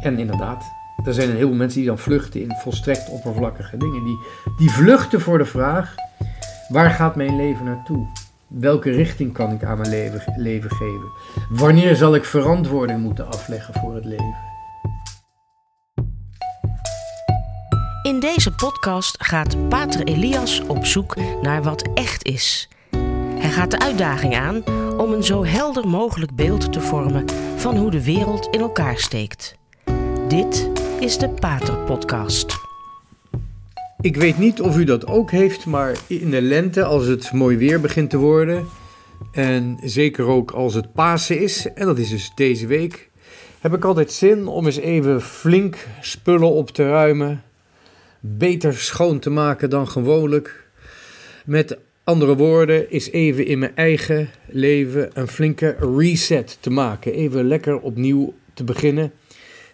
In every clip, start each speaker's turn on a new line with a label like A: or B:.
A: En inderdaad, er zijn een heleboel mensen die dan vluchten in volstrekt oppervlakkige dingen. Die, die vluchten voor de vraag: waar gaat mijn leven naartoe? Welke richting kan ik aan mijn leven, leven geven? Wanneer zal ik verantwoording moeten afleggen voor het leven?
B: In deze podcast gaat Pater Elias op zoek naar wat echt is. Hij gaat de uitdaging aan om een zo helder mogelijk beeld te vormen van hoe de wereld in elkaar steekt. Dit is de Pater Podcast.
A: Ik weet niet of u dat ook heeft, maar in de lente, als het mooi weer begint te worden, en zeker ook als het Pasen is, en dat is dus deze week, heb ik altijd zin om eens even flink spullen op te ruimen, beter schoon te maken dan gewoonlijk. Met andere woorden, is even in mijn eigen leven een flinke reset te maken. Even lekker opnieuw te beginnen.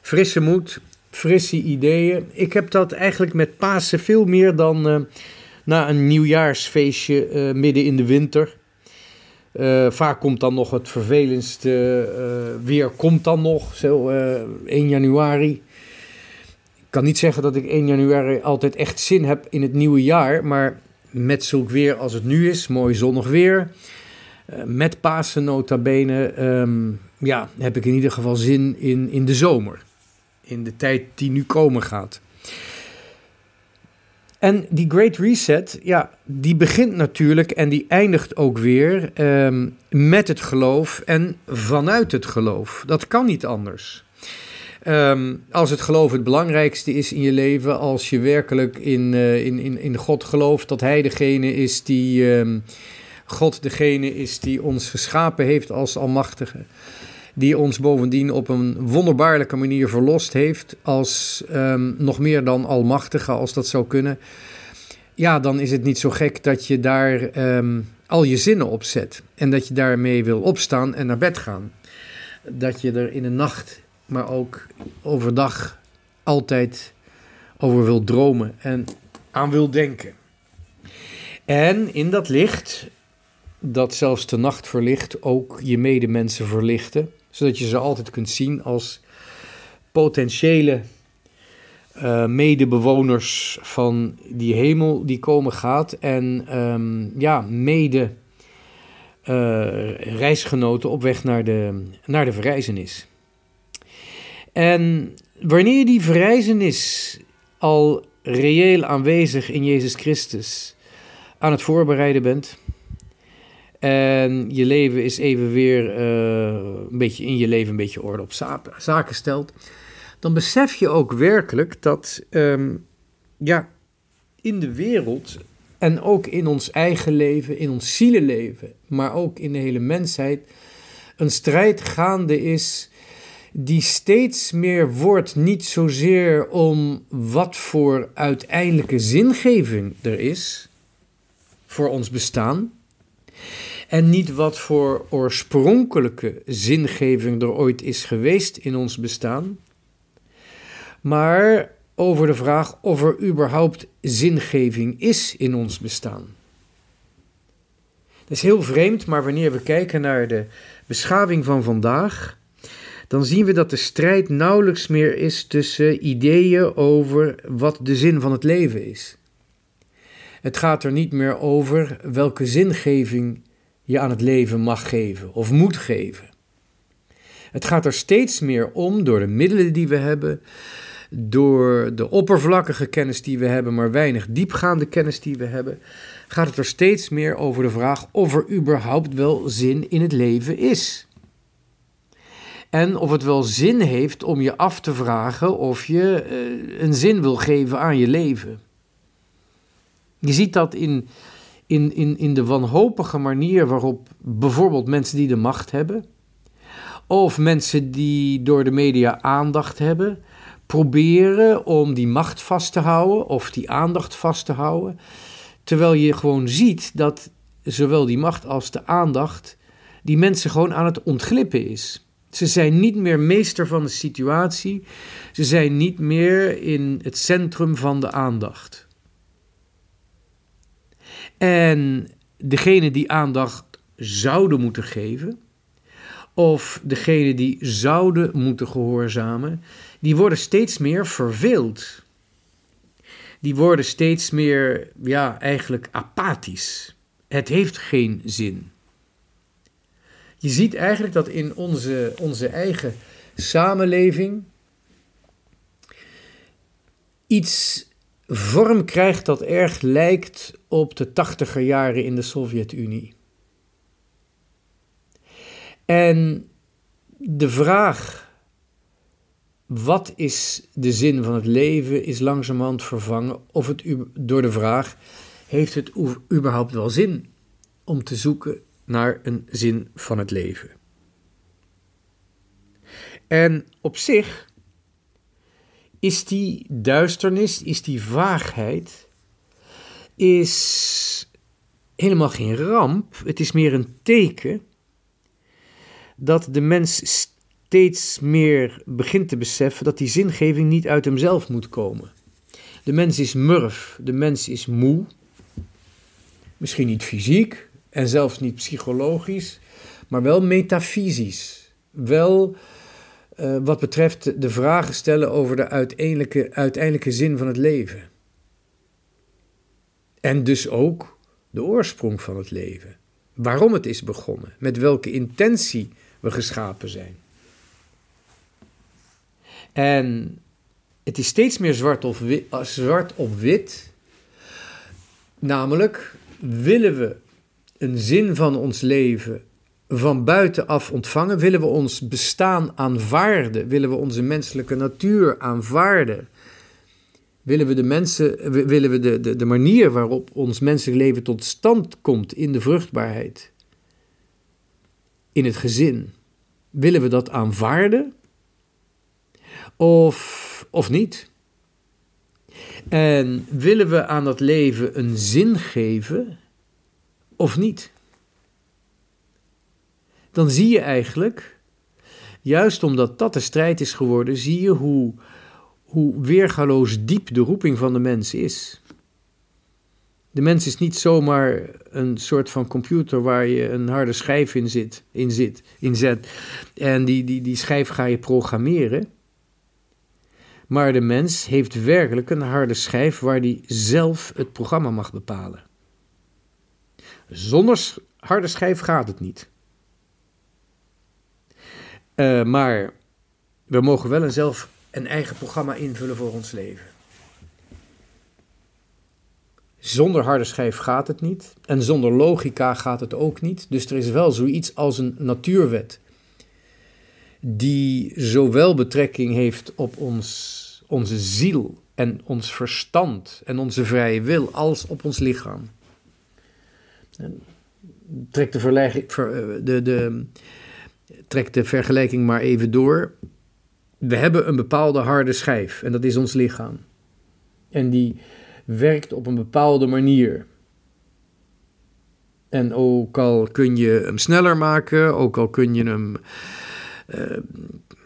A: Frisse moed, frisse ideeën. Ik heb dat eigenlijk met Pasen veel meer dan uh, na een nieuwjaarsfeestje uh, midden in de winter. Uh, vaak komt dan nog het vervelendste weer, komt dan nog, zo 1 januari. Ik kan niet zeggen dat ik 1 januari altijd echt zin heb in het nieuwe jaar, maar met zulk weer als het nu is, mooi zonnig weer, met Pasen nota bene, um, ja, heb ik in ieder geval zin in, in de zomer in de tijd die nu komen gaat. En die Great Reset, ja, die begint natuurlijk en die eindigt ook weer um, met het geloof en vanuit het geloof. Dat kan niet anders. Um, als het geloof het belangrijkste is in je leven, als je werkelijk in, uh, in, in, in God gelooft dat Hij degene is die, um, God degene is die ons geschapen heeft als Almachtige die ons bovendien op een wonderbaarlijke manier verlost heeft, als um, nog meer dan almachtige, als dat zou kunnen. Ja, dan is het niet zo gek dat je daar um, al je zinnen op zet en dat je daarmee wil opstaan en naar bed gaan. Dat je er in de nacht, maar ook overdag altijd over wil dromen en aan wil denken. En in dat licht, dat zelfs de nacht verlicht, ook je medemensen verlichten zodat je ze altijd kunt zien als potentiële uh, medebewoners van die hemel die komen gaat. En um, ja, mede uh, reisgenoten op weg naar de, naar de verrijzenis. En wanneer die verrijzenis al reëel aanwezig in Jezus Christus aan het voorbereiden bent en je leven is even weer uh, een beetje in je leven een beetje orde op zaken stelt. Dan besef je ook werkelijk dat um, ja, in de wereld en ook in ons eigen leven, in ons zielenleven, maar ook in de hele mensheid, een strijd gaande is die steeds meer wordt niet zozeer om wat voor uiteindelijke zingeving er is voor ons bestaan, en niet wat voor oorspronkelijke zingeving er ooit is geweest in ons bestaan, maar over de vraag of er überhaupt zingeving is in ons bestaan. Dat is heel vreemd, maar wanneer we kijken naar de beschaving van vandaag, dan zien we dat de strijd nauwelijks meer is tussen ideeën over wat de zin van het leven is. Het gaat er niet meer over welke zingeving je aan het leven mag geven of moet geven. Het gaat er steeds meer om door de middelen die we hebben, door de oppervlakkige kennis die we hebben, maar weinig diepgaande kennis die we hebben, gaat het er steeds meer over de vraag of er überhaupt wel zin in het leven is. En of het wel zin heeft om je af te vragen of je uh, een zin wil geven aan je leven. Je ziet dat in in, in, in de wanhopige manier waarop bijvoorbeeld mensen die de macht hebben, of mensen die door de media aandacht hebben, proberen om die macht vast te houden of die aandacht vast te houden, terwijl je gewoon ziet dat zowel die macht als de aandacht die mensen gewoon aan het ontglippen is. Ze zijn niet meer meester van de situatie, ze zijn niet meer in het centrum van de aandacht. En degene die aandacht zouden moeten geven, of degene die zouden moeten gehoorzamen, die worden steeds meer verveeld. Die worden steeds meer, ja, eigenlijk apathisch. Het heeft geen zin. Je ziet eigenlijk dat in onze, onze eigen samenleving iets vorm krijgt dat erg lijkt op de tachtiger jaren in de Sovjet-Unie. En de vraag, wat is de zin van het leven, is langzamerhand vervangen. Of het door de vraag, heeft het überhaupt wel zin om te zoeken naar een zin van het leven? En op zich is die duisternis, is die vaagheid, is helemaal geen ramp. Het is meer een teken dat de mens steeds meer begint te beseffen dat die zingeving niet uit hemzelf moet komen. De mens is murf, de mens is moe, misschien niet fysiek en zelfs niet psychologisch, maar wel metafysisch. Wel uh, wat betreft de vragen stellen over de uiteindelijke, zin van het leven. En dus ook de oorsprong van het leven. Waarom het is begonnen, met welke intentie we geschapen zijn. En het is steeds meer zwart, of wit, zwart op wit. Namelijk, willen we een zin van ons leven van buitenaf ontvangen? Willen we ons bestaan aanvaarden? Willen we onze menselijke natuur aanvaarden? Willen we de, mensen, willen we de, de, de manier waarop ons menselijk leven tot stand komt in de vruchtbaarheid, in het gezin, willen we dat aanvaarden of, of niet? En willen we aan dat leven een zin geven of niet? Dan zie je eigenlijk, juist omdat dat de strijd is geworden, zie je hoe, hoe weergaloos diep de roeping van de mens is. De mens is niet zomaar een soort van computer waar je een harde schijf in zit, in zit, in zet. En die, die, die schijf ga je programmeren. Maar de mens heeft werkelijk een harde schijf waar hij zelf het programma mag bepalen. Zonder harde schijf gaat het niet. Uh, maar we mogen wel een zelf een eigen programma invullen voor ons leven. Zonder harde schijf gaat het niet. En zonder logica gaat het ook niet. Dus er is wel zoiets als een natuurwet. Die zowel betrekking heeft op ons, onze ziel en ons verstand en onze vrije wil als op ons lichaam. Trek de, verleiding, de, de, trek de vergelijking maar even door. We hebben een bepaalde harde schijf en dat is ons lichaam. En die werkt op een bepaalde manier. En ook al kun je hem sneller maken, ook al kun je hem uh,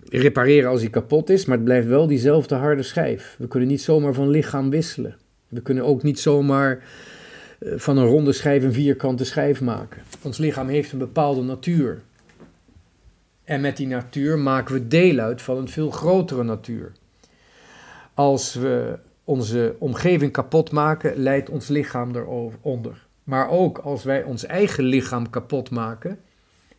A: repareren als hij kapot is, maar het blijft wel diezelfde harde schijf. We kunnen niet zomaar van lichaam wisselen. We kunnen ook niet zomaar uh, van een ronde schijf een vierkante schijf maken. Ons lichaam heeft een bepaalde natuur. En met die natuur maken we deel uit van een veel grotere natuur. Als we onze omgeving kapot maken, leidt ons lichaam eronder. Maar ook als wij ons eigen lichaam kapot maken,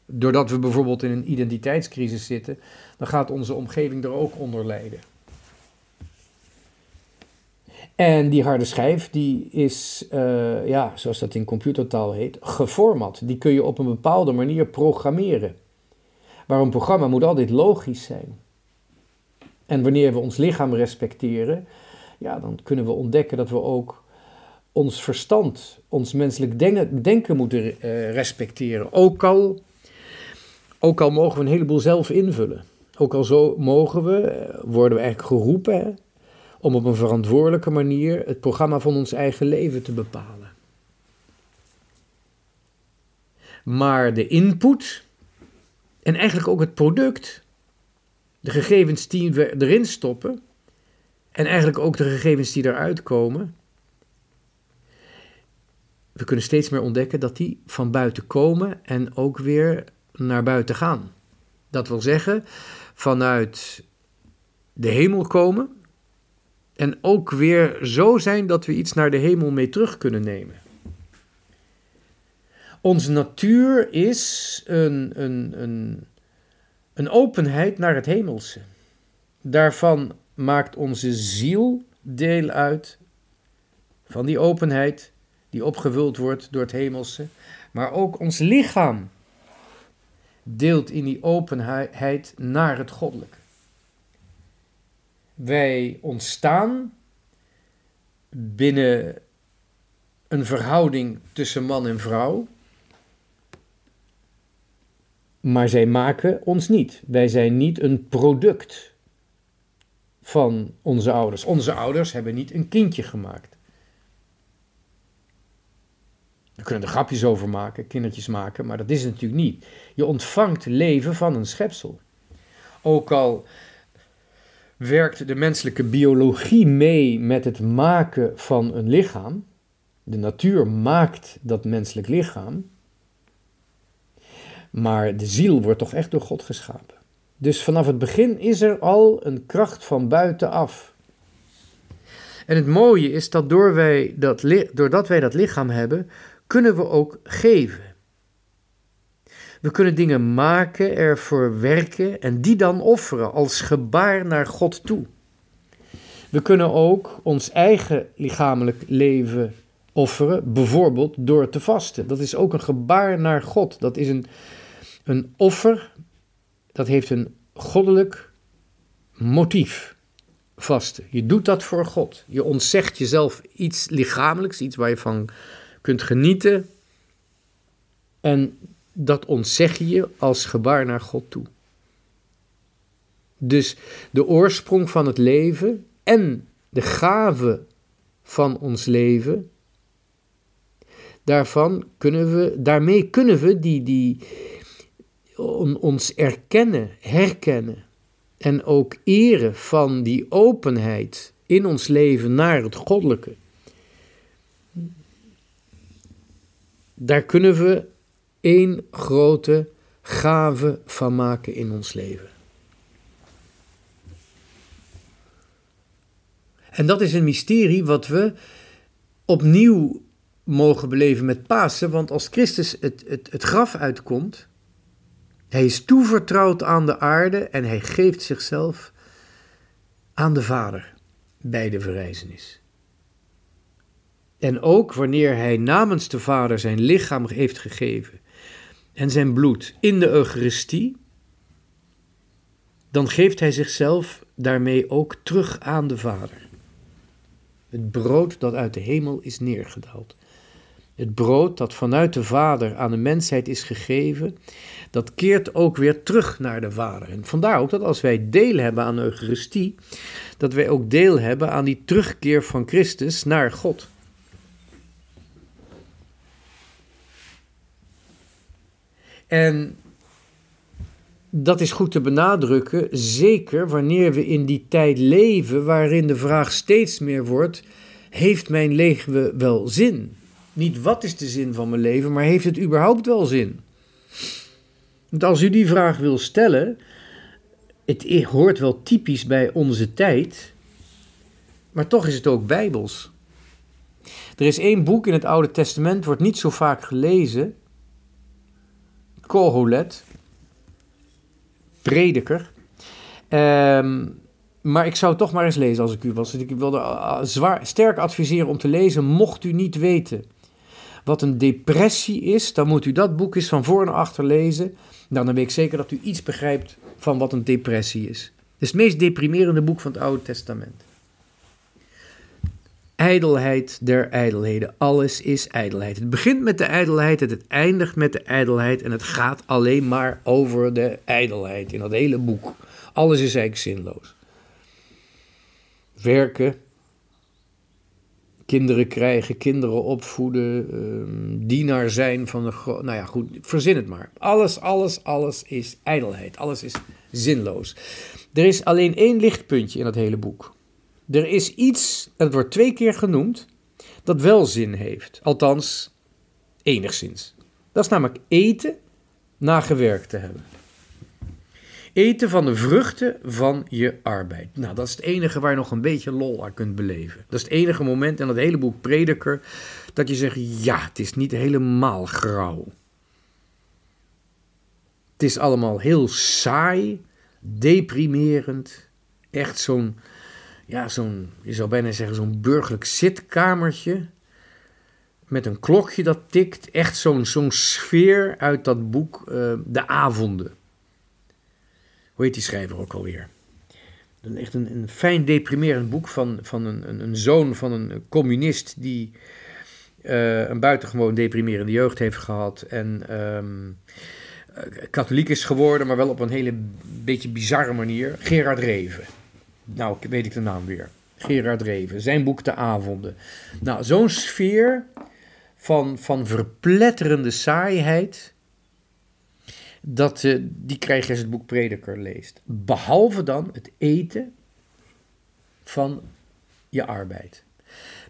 A: doordat we bijvoorbeeld in een identiteitscrisis zitten, dan gaat onze omgeving er ook onder lijden. En die harde schijf, die is, uh, ja, zoals dat in computertaal heet, geformat. Die kun je op een bepaalde manier programmeren. Een programma moet altijd logisch zijn. En wanneer we ons lichaam respecteren, ja, dan kunnen we ontdekken dat we ook ons verstand, ons menselijk denken, moeten uh, respecteren. Ook al, ook al mogen we een heleboel zelf invullen. Ook al zo mogen we, eh, worden we eigenlijk geroepen om op een verantwoordelijke manier het programma van ons eigen leven te bepalen. Maar de input, en eigenlijk ook het product, de gegevens die we erin stoppen, en eigenlijk ook de gegevens die eruit komen, we kunnen steeds meer ontdekken dat die van buiten komen en ook weer naar buiten gaan. Dat wil zeggen, vanuit de hemel komen en ook weer zo zijn dat we iets naar de hemel mee terug kunnen nemen. Onze natuur is een, een, een, een openheid naar het hemelse. Daarvan maakt onze ziel deel uit van die openheid die opgevuld wordt door het hemelse. Maar ook ons lichaam deelt in die openheid naar het goddelijke. Wij ontstaan binnen een verhouding tussen man en vrouw. Maar zij maken ons niet. Wij zijn niet een product van onze ouders. Onze ouders hebben niet een kindje gemaakt. We kunnen er grapjes over maken, kindertjes maken, maar dat is het natuurlijk niet. Je ontvangt leven van een schepsel. Ook al werkt de menselijke biologie mee met het maken van een lichaam. De natuur maakt dat menselijk lichaam. Maar de ziel wordt toch echt door God geschapen. Dus vanaf het begin is er al een kracht van buitenaf. En het mooie is dat, door wij dat doordat wij dat lichaam hebben, kunnen we ook geven. We kunnen dingen maken, ervoor werken en die dan offeren als gebaar naar God toe. We kunnen ook ons eigen lichamelijk leven offeren, bijvoorbeeld door te vasten. Dat is ook een gebaar naar God. Dat is een, een offer, dat heeft een goddelijk motief. Vasten. Je doet dat voor God. Je ontzegt jezelf iets lichamelijks, iets waar je van kunt genieten. En dat ontzeg je als gebaar naar God toe. Dus de oorsprong van het leven en de gave van ons leven, daarvan kunnen we, daarmee kunnen we die, die, ons erkennen, herkennen en ook eren van die openheid in ons leven naar het goddelijke. Daar kunnen we één grote gave van maken in ons leven. En dat is een mysterie wat we opnieuw mogen beleven met Pasen, want als Christus het, het, het graf uitkomt, hij is toevertrouwd aan de aarde en hij geeft zichzelf aan de Vader bij de verrijzenis. En ook wanneer hij namens de Vader zijn lichaam heeft gegeven en zijn bloed in de Eucharistie, dan geeft hij zichzelf daarmee ook terug aan de Vader. Het brood dat uit de hemel is neergedaald. Het brood dat vanuit de Vader aan de mensheid is gegeven, dat keert ook weer terug naar de Vader. En vandaar ook dat als wij deel hebben aan de Eucharistie, dat wij ook deel hebben aan die terugkeer van Christus naar God. En dat is goed te benadrukken, zeker wanneer we in die tijd leven waarin de vraag steeds meer wordt: heeft mijn leven wel zin? Niet wat is de zin van mijn leven, maar heeft het überhaupt wel zin? Want als u die vraag wil stellen, het hoort wel typisch bij onze tijd, maar toch is het ook bijbels. Er is één boek in het Oude Testament, wordt niet zo vaak gelezen, Koholet, prediker. Ehm, maar ik zou het toch maar eens lezen als ik u was. Ik wilde uh, zwaar, sterk adviseren om te lezen, mocht u niet weten wat een depressie is, dan moet u dat boek eens van voor naar achter lezen. Dan, weet ik zeker dat u iets begrijpt van wat een depressie is. Het is het meest deprimerende boek van het Oude Testament. Ijdelheid der ijdelheden. Alles is ijdelheid. Het begint met de ijdelheid en het eindigt met de ijdelheid. En het gaat alleen maar over de ijdelheid in dat hele boek. Alles is eigenlijk zinloos. Werken, kinderen krijgen, kinderen opvoeden, um, dienaar zijn van de. Nou ja, goed, verzin het maar. Alles, alles, alles is ijdelheid. Alles is zinloos. Er is alleen één lichtpuntje in het hele boek. Er is iets, en het wordt twee keer genoemd, dat wel zin heeft. Althans, enigszins. Dat is namelijk eten na gewerkt te hebben. Eten van de vruchten van je arbeid. Nou, dat is het enige waar je nog een beetje lol aan kunt beleven. Dat is het enige moment in dat hele boek Prediker dat je zegt, ja, het is niet helemaal grauw. Het is allemaal heel saai, deprimerend. Echt zo'n, ja, zo'n, je zou bijna zeggen, zo'n burgerlijk zitkamertje. Met een klokje dat tikt. Echt zo'n zo'n sfeer uit dat boek, uh, De Avonden. Hoe heet die schrijver ook alweer? Een, echt een, een fijn deprimerend boek van, van een, een, een zoon van een communist die uh, een buitengewoon deprimerende jeugd heeft gehad. En um, katholiek is geworden, maar wel op een hele beetje bizarre manier. Gerard Reven. Nou, weet ik de naam weer. Gerard Reven. Zijn boek De Avonden. Nou, zo'n sfeer van, van verpletterende saaiheid. Dat, uh, die krijg je als het boek Prediker leest. Behalve dan het eten van je arbeid.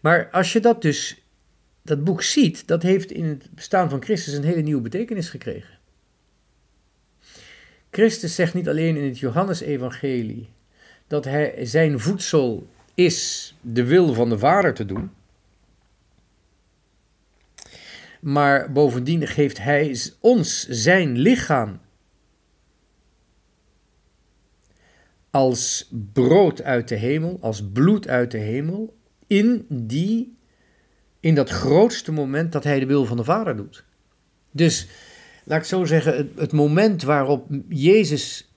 A: Maar als je dat dus dat boek ziet, dat heeft in het bestaan van Christus een hele nieuwe betekenis gekregen. Christus zegt niet alleen in het Johannesevangelie dat hij, zijn voedsel is de wil van de Vader te doen, maar bovendien geeft hij ons zijn lichaam als brood uit de hemel, als bloed uit de hemel, in die in dat grootste moment dat hij de wil van de Vader doet. Dus, laat ik zo zeggen, het, het moment waarop Jezus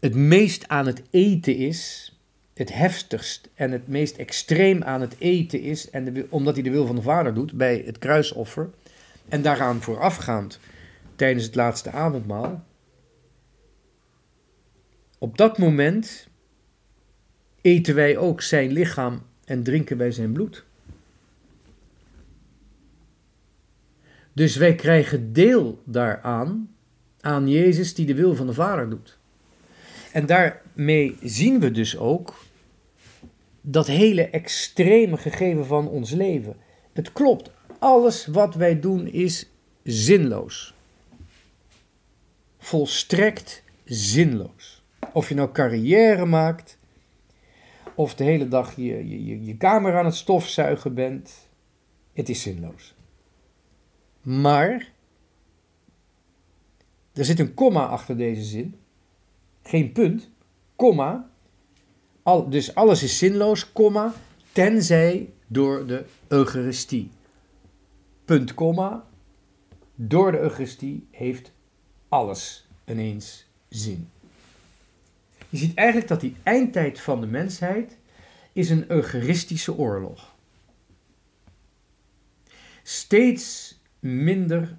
A: het meest aan het eten is, het heftigst en het meest extreem aan het eten is, en omdat hij de wil van de Vader doet bij het kruisoffer, en daaraan voorafgaand tijdens het laatste avondmaal, op dat moment eten wij ook zijn lichaam en drinken wij zijn bloed. Dus wij krijgen deel daaraan, aan Jezus die de wil van de Vader doet. En daarmee zien we dus ook dat hele extreme gegeven van ons leven. Het klopt, alles wat wij doen is zinloos. Volstrekt zinloos. Of je nou carrière maakt, of de hele dag je, je, je kamer aan het stofzuigen bent, het is zinloos. Maar er zit een komma achter deze zin. Geen punt, komma. Al, dus alles is zinloos, komma, tenzij door de Eucharistie. Punt, komma. Door de Eucharistie heeft alles ineens zin. Je ziet eigenlijk dat die eindtijd van de mensheid is een eucharistische oorlog. Steeds minder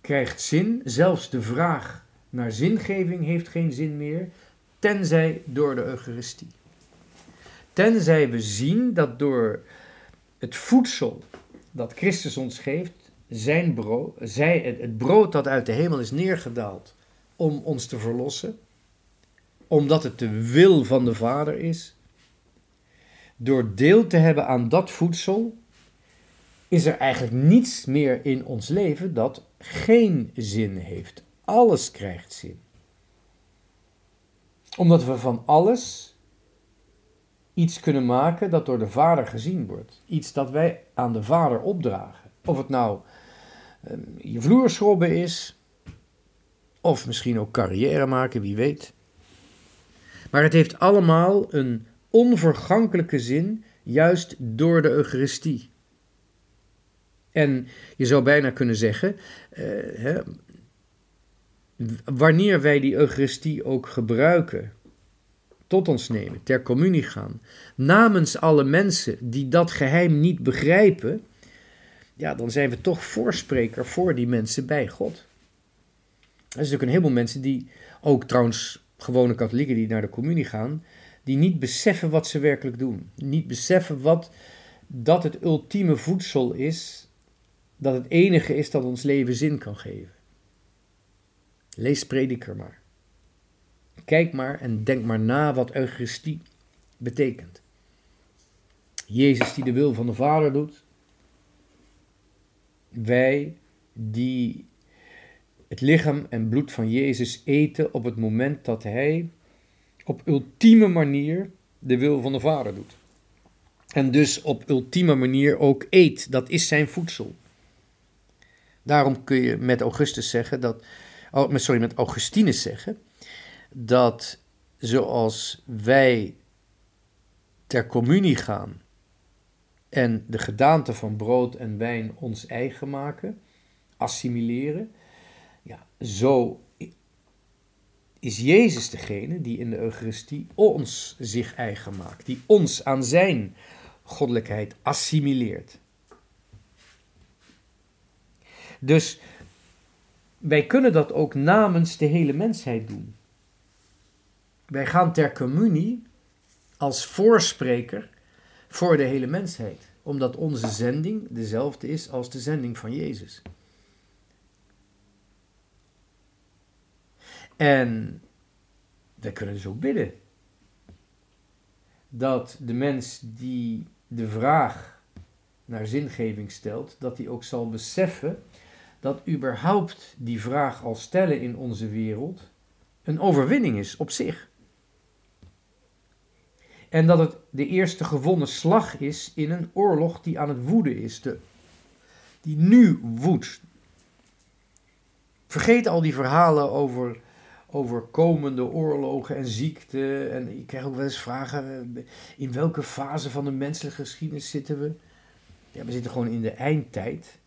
A: krijgt zin. Zelfs de vraag naar zingeving heeft geen zin meer, tenzij door de Eucharistie. Tenzij we zien dat door het voedsel dat Christus ons geeft, zijn brood, zij, het brood dat uit de hemel is neergedaald om ons te verlossen, omdat het de wil van de Vader is, door deel te hebben aan dat voedsel, is er eigenlijk niets meer in ons leven dat geen zin heeft. Alles krijgt zin. Omdat we van alles iets kunnen maken dat door de Vader gezien wordt. Iets dat wij aan de Vader opdragen. Of het nou uh, je vloerschrobben is, of misschien ook carrière maken, wie weet. Maar het heeft allemaal een onvergankelijke zin, juist door de Eucharistie. En je zou bijna kunnen zeggen, uh, hè, wanneer wij die Eucharistie ook gebruiken, tot ons nemen, ter communie gaan, namens alle mensen die dat geheim niet begrijpen, ja, dan zijn we toch voorspreker voor die mensen bij God. Er zijn natuurlijk een heleboel mensen die, ook trouwens gewone katholieken die naar de communie gaan, die niet beseffen wat ze werkelijk doen. Niet beseffen wat dat het ultieme voedsel is dat het enige is dat ons leven zin kan geven. Lees prediker maar. Kijk maar en denk maar na wat Eucharistie betekent. Jezus die de wil van de Vader doet. Wij die het lichaam en bloed van Jezus eten op het moment dat hij op ultieme manier de wil van de Vader doet. En dus op ultieme manier ook eet. Dat is zijn voedsel. Daarom kun je met Augustus zeggen dat, sorry, met Augustinus zeggen dat zoals wij ter communie gaan en de gedaante van brood en wijn ons eigen maken, assimileren, ja, zo is Jezus degene die in de Eucharistie ons zich eigen maakt, die ons aan zijn goddelijkheid assimileert. Dus wij kunnen dat ook namens de hele mensheid doen. Wij gaan ter communie als voorspreker voor de hele mensheid, omdat onze zending dezelfde is als de zending van Jezus. En wij kunnen dus ook bidden dat de mens die de vraag naar zingeving stelt, dat hij ook zal beseffen dat überhaupt die vraag al stellen in onze wereld een overwinning is op zich. En dat het de eerste gewonnen slag is in een oorlog die aan het woeden is, de, die nu woedt. Vergeet al die verhalen over, over komende oorlogen en ziekte. En ik krijg ook wel eens vragen, eh, in welke fase van de menselijke geschiedenis zitten we? Ja, we zitten gewoon in de eindtijd.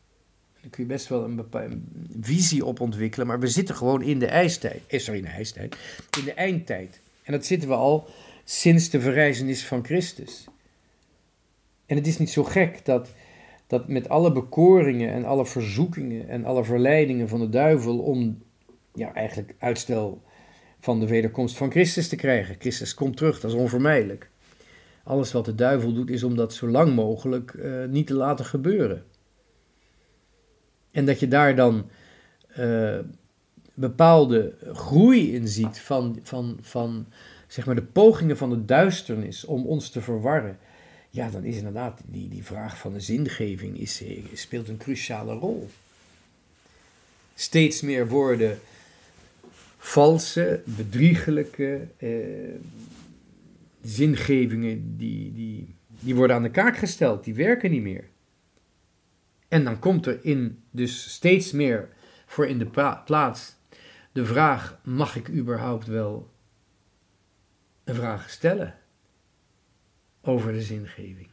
A: Daar kun je best wel een visie op ontwikkelen, maar we zitten gewoon in de ijstijd. Eh, sorry, in de ijstijd. In de eindtijd. En dat zitten we al sinds de verrijzenis van Christus. En het is niet zo gek dat, dat met alle bekoringen en alle verzoekingen en alle verleidingen van de duivel om ja, eigenlijk uitstel van de wederkomst van Christus te krijgen. Christus komt terug, dat is onvermijdelijk. Alles wat de duivel doet is om dat zo lang mogelijk uh, niet te laten gebeuren. En dat je daar dan uh, bepaalde groei in ziet van, van, van zeg maar de pogingen van de duisternis om ons te verwarren. Ja, dan is inderdaad die, die vraag van de zingeving is, eh, speelt een cruciale rol. Steeds meer worden valse, bedriegelijke eh, zingevingen die, die, die worden aan de kaak gesteld, die werken niet meer. En dan komt er in dus steeds meer voor in de plaats de vraag: mag ik überhaupt wel een vraag stellen over de zingeving?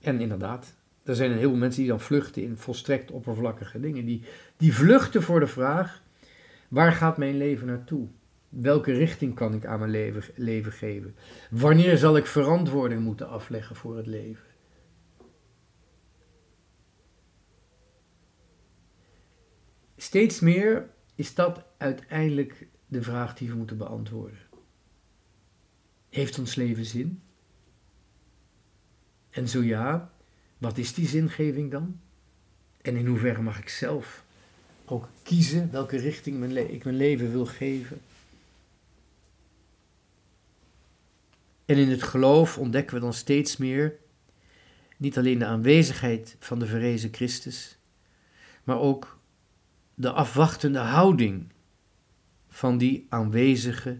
A: En inderdaad, er zijn een heleboel mensen die dan vluchten in volstrekt oppervlakkige dingen. Die, die vluchten voor de vraag: waar gaat mijn leven naartoe? Welke richting kan ik aan mijn leven, leven geven? Wanneer zal ik verantwoording moeten afleggen voor het leven? Steeds meer is dat uiteindelijk de vraag die we moeten beantwoorden. Heeft ons leven zin? En zo ja, wat is die zingeving dan? En in hoeverre mag ik zelf ook kiezen welke richting mijn ik mijn leven wil geven? En in het geloof ontdekken we dan steeds meer niet alleen de aanwezigheid van de verrezen Christus, maar ook de afwachtende houding van die aanwezige,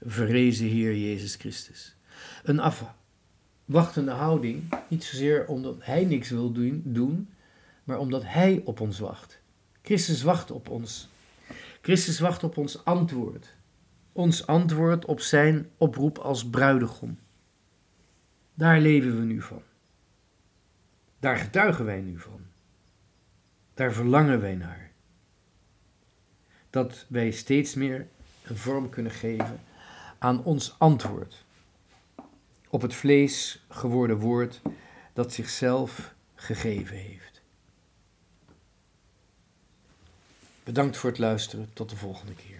A: verrezen Heer Jezus Christus. Een afwachtende houding, niet zozeer omdat Hij niks wil doen, doen, maar omdat Hij op ons wacht. Christus wacht op ons. Christus wacht op ons antwoord. Ons antwoord op Zijn oproep als bruidegom. Daar leven we nu van. Daar getuigen wij nu van. Daar verlangen wij naar. Dat wij steeds meer een vorm kunnen geven aan ons antwoord op het vlees geworden woord dat zichzelf gegeven heeft. Bedankt voor het luisteren. Tot de volgende keer.